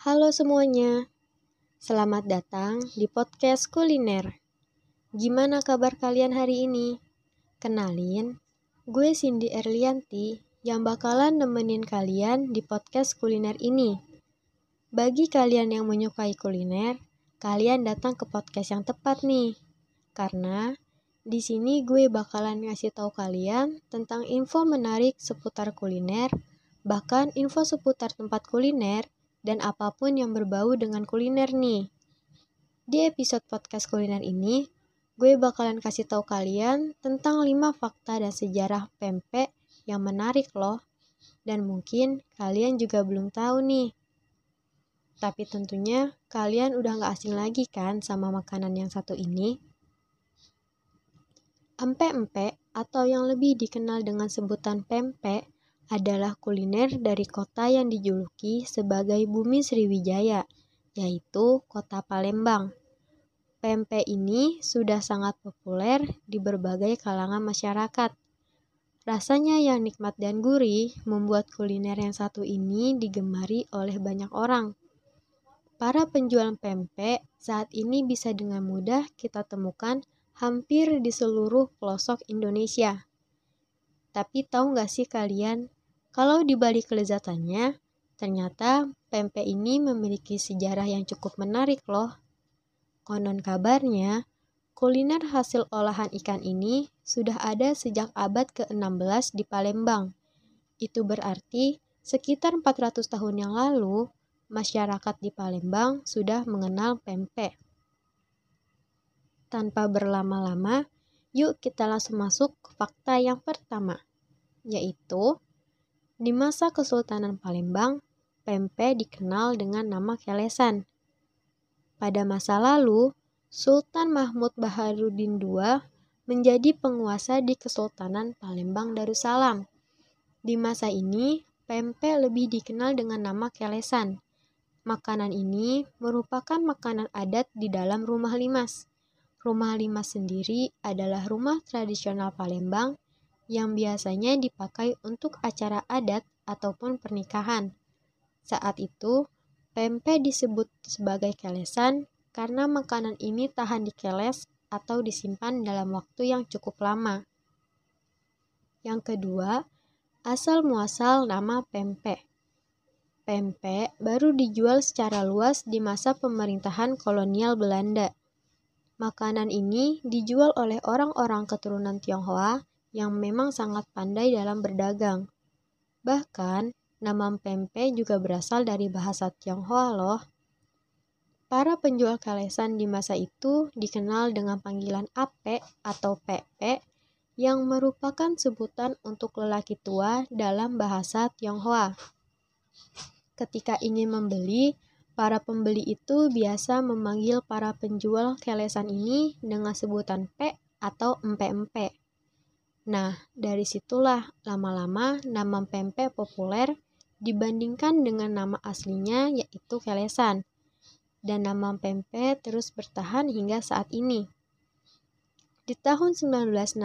Halo semuanya, selamat datang di podcast kuliner. Gimana kabar kalian hari ini? Kenalin, gue Cindy Erlianti yang bakalan nemenin kalian di podcast kuliner ini. Bagi kalian yang menyukai kuliner, kalian datang ke podcast yang tepat nih. Karena di sini gue bakalan ngasih tahu kalian tentang info menarik seputar kuliner, bahkan info seputar tempat kuliner dan apa pun yang berbau dengan kuliner nih. Di episode podcast kuliner ini, gue bakalan kasih tahu kalian tentang 5 fakta dan sejarah pempek yang menarik loh. Dan mungkin kalian juga belum tahu nih. Tapi tentunya kalian udah gak asing lagi kan sama makanan yang satu ini. Empek-empek atau yang lebih dikenal dengan sebutan pempek adalah kuliner dari kota yang dijuluki sebagai Bumi Sriwijaya, yaitu kota Palembang. Pempek ini sudah sangat populer di berbagai kalangan masyarakat. Rasanya yang nikmat dan gurih membuat kuliner yang satu ini digemari oleh banyak orang. Para penjual pempek saat ini bisa dengan mudah kita temukan hampir di seluruh pelosok Indonesia. Tapi tahu nggak sih kalian, kalau dibalik kelezatannya, ternyata pempek ini memiliki sejarah yang cukup menarik loh. Konon kabarnya, kuliner hasil olahan ikan ini sudah ada sejak abad ke-16 di Palembang. Itu berarti sekitar 400 tahun yang lalu, masyarakat di Palembang sudah mengenal pempek. Tanpa berlama-lama, yuk kita langsung masuk ke fakta yang pertama, yaitu di masa Kesultanan Palembang, pempek dikenal dengan nama kelesan. Pada masa lalu, Sultan Mahmud Baharudin II menjadi penguasa di Kesultanan Palembang Darussalam. Di masa ini, pempek lebih dikenal dengan nama kelesan. Makanan ini merupakan makanan adat di dalam rumah limas. Rumah limas sendiri adalah rumah tradisional Palembang yang biasanya dipakai untuk acara adat ataupun pernikahan. Saat itu, pempek disebut sebagai kelesan karena makanan ini tahan dikeles atau disimpan dalam waktu yang cukup lama. Yang kedua, asal muasal nama pempek. Pempek baru dijual secara luas di masa pemerintahan kolonial Belanda. Makanan ini dijual oleh orang-orang keturunan Tionghoa yang memang sangat pandai dalam berdagang. Bahkan, nama pempek juga berasal dari bahasa Tionghoa loh. Para penjual kalesan di masa itu dikenal dengan panggilan ape atau pepe yang merupakan sebutan untuk lelaki tua dalam bahasa Tionghoa. Ketika ingin membeli, Para pembeli itu biasa memanggil para penjual kelesan ini dengan sebutan P atau empe-empe. Nah, dari situlah lama-lama nama pempek populer dibandingkan dengan nama aslinya yaitu kelesan. Dan nama pempek terus bertahan hingga saat ini. Di tahun 1916,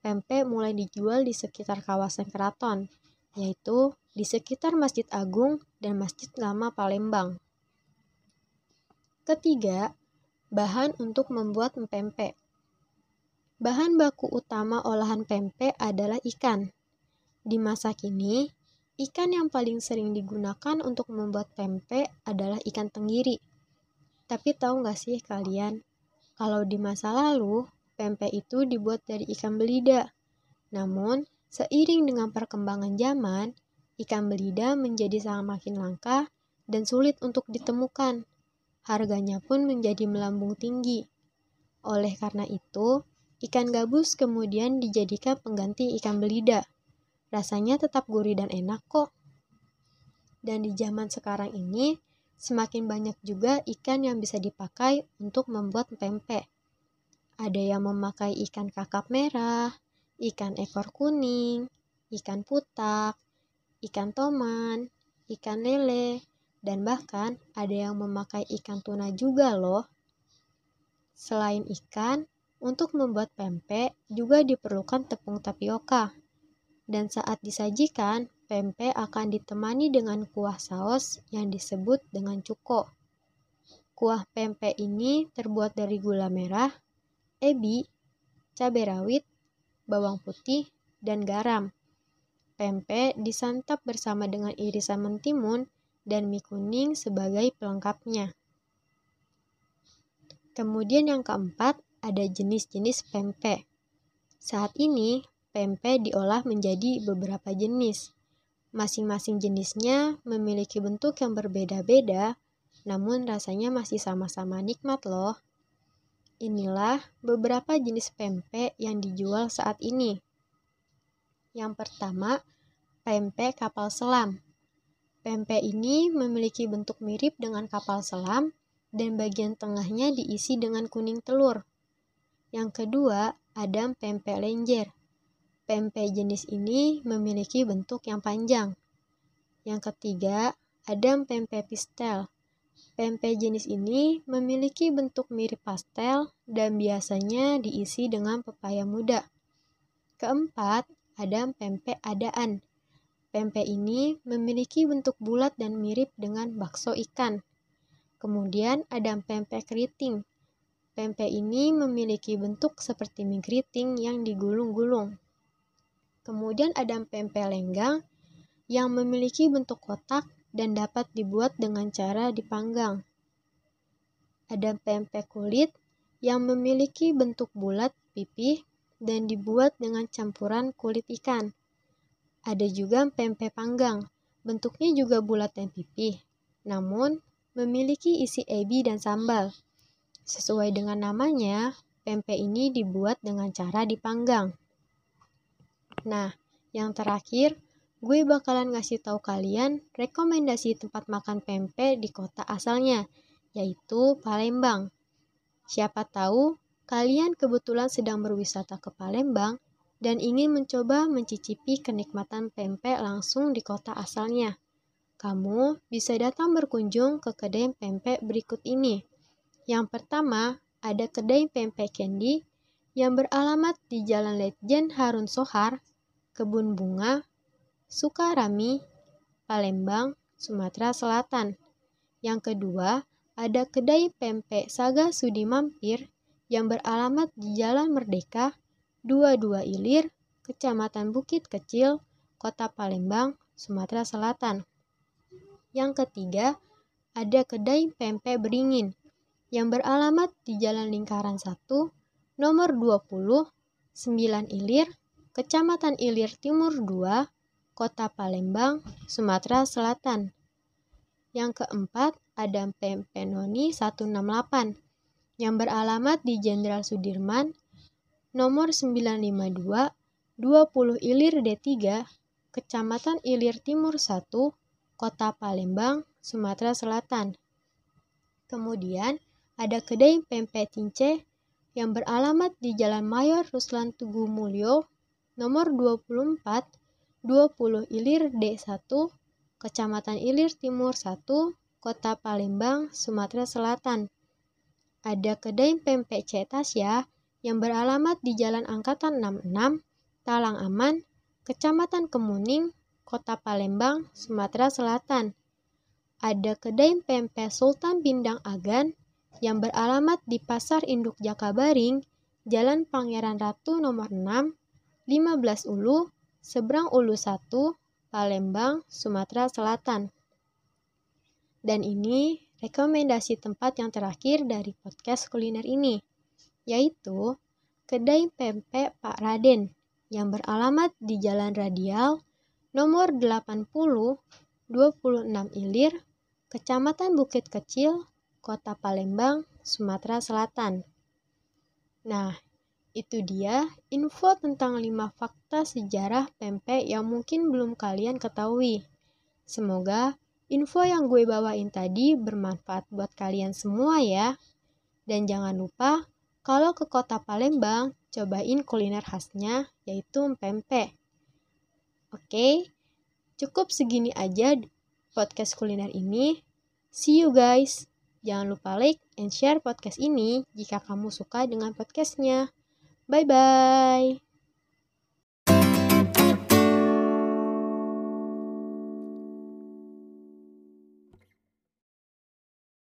pempek mulai dijual di sekitar kawasan keraton, yaitu di sekitar Masjid Agung dan Masjid Lama Palembang. Ketiga, bahan untuk membuat pempek. Bahan baku utama olahan pempek adalah ikan. Di masa kini, ikan yang paling sering digunakan untuk membuat pempek adalah ikan tenggiri. Tapi tahu nggak sih kalian, kalau di masa lalu, pempek itu dibuat dari ikan belida. Namun, seiring dengan perkembangan zaman, ikan belida menjadi sangat makin langka dan sulit untuk ditemukan. Harganya pun menjadi melambung tinggi. Oleh karena itu, ikan gabus kemudian dijadikan pengganti ikan belida. Rasanya tetap gurih dan enak kok. Dan di zaman sekarang ini, semakin banyak juga ikan yang bisa dipakai untuk membuat pempek. Ada yang memakai ikan kakap merah, ikan ekor kuning, ikan putak, ikan toman, ikan lele, dan bahkan ada yang memakai ikan tuna juga loh. Selain ikan, untuk membuat pempek juga diperlukan tepung tapioka. Dan saat disajikan, pempek akan ditemani dengan kuah saus yang disebut dengan cuko. Kuah pempek ini terbuat dari gula merah, ebi, cabai rawit, bawang putih, dan garam. Pempek disantap bersama dengan irisan mentimun dan mie kuning sebagai pelengkapnya. Kemudian yang keempat, ada jenis-jenis pempek. Saat ini, pempek diolah menjadi beberapa jenis. Masing-masing jenisnya memiliki bentuk yang berbeda-beda, namun rasanya masih sama-sama nikmat loh. Inilah beberapa jenis pempek yang dijual saat ini. Yang pertama, pempek kapal selam. Pempek ini memiliki bentuk mirip dengan kapal selam dan bagian tengahnya diisi dengan kuning telur. Yang kedua, ada pempek lenjer. Pempek jenis ini memiliki bentuk yang panjang. Yang ketiga, ada pempek pistel. Pempek jenis ini memiliki bentuk mirip pastel dan biasanya diisi dengan pepaya muda. Keempat, ada pempek adaan. Pempek ini memiliki bentuk bulat dan mirip dengan bakso ikan. Kemudian ada pempek keriting. Pempek ini memiliki bentuk seperti mie keriting yang digulung-gulung. Kemudian ada pempek lenggang yang memiliki bentuk kotak dan dapat dibuat dengan cara dipanggang. Ada pempek kulit yang memiliki bentuk bulat pipih dan dibuat dengan campuran kulit ikan. Ada juga pempek panggang, bentuknya juga bulat dan pipih, namun memiliki isi ebi dan sambal. Sesuai dengan namanya, pempek ini dibuat dengan cara dipanggang. Nah, yang terakhir, gue bakalan ngasih tahu kalian rekomendasi tempat makan pempek di kota asalnya, yaitu Palembang. Siapa tahu Kalian kebetulan sedang berwisata ke Palembang dan ingin mencoba mencicipi kenikmatan pempek langsung di kota asalnya. Kamu bisa datang berkunjung ke kedai pempek berikut ini. Yang pertama, ada kedai pempek Candy yang beralamat di Jalan Letjen Harun Sohar, Kebun Bunga, Sukarami, Palembang, Sumatera Selatan. Yang kedua, ada kedai pempek Saga Sudi Mampir yang beralamat di Jalan Merdeka, 22 Ilir, Kecamatan Bukit Kecil, Kota Palembang, Sumatera Selatan. Yang ketiga, ada kedai pempek beringin yang beralamat di Jalan Lingkaran 1, nomor 20, 9 Ilir, Kecamatan Ilir Timur 2, Kota Palembang, Sumatera Selatan. Yang keempat, ada pempek noni 168 yang beralamat di Jenderal Sudirman, nomor 952, 20 Ilir D3, Kecamatan Ilir Timur 1, Kota Palembang, Sumatera Selatan. Kemudian ada kedai pempek Tince yang beralamat di Jalan Mayor Ruslan Tugu Mulyo, nomor 24, 20 Ilir D1, Kecamatan Ilir Timur 1, Kota Palembang, Sumatera Selatan ada kedai pempek ya yang beralamat di Jalan Angkatan 66, Talang Aman, Kecamatan Kemuning, Kota Palembang, Sumatera Selatan. Ada kedai pempek Sultan Bindang Agan yang beralamat di Pasar Induk Jakabaring, Jalan Pangeran Ratu nomor 6, 15 Ulu, Seberang Ulu 1, Palembang, Sumatera Selatan. Dan ini rekomendasi tempat yang terakhir dari podcast kuliner ini, yaitu Kedai Pempek Pak Raden yang beralamat di Jalan Radial nomor 80 26 Ilir, Kecamatan Bukit Kecil, Kota Palembang, Sumatera Selatan. Nah, itu dia info tentang 5 fakta sejarah pempek yang mungkin belum kalian ketahui. Semoga Info yang gue bawain tadi bermanfaat buat kalian semua ya. Dan jangan lupa, kalau ke kota Palembang, cobain kuliner khasnya, yaitu pempek. Oke, cukup segini aja podcast kuliner ini. See you guys. Jangan lupa like and share podcast ini jika kamu suka dengan podcastnya. Bye-bye.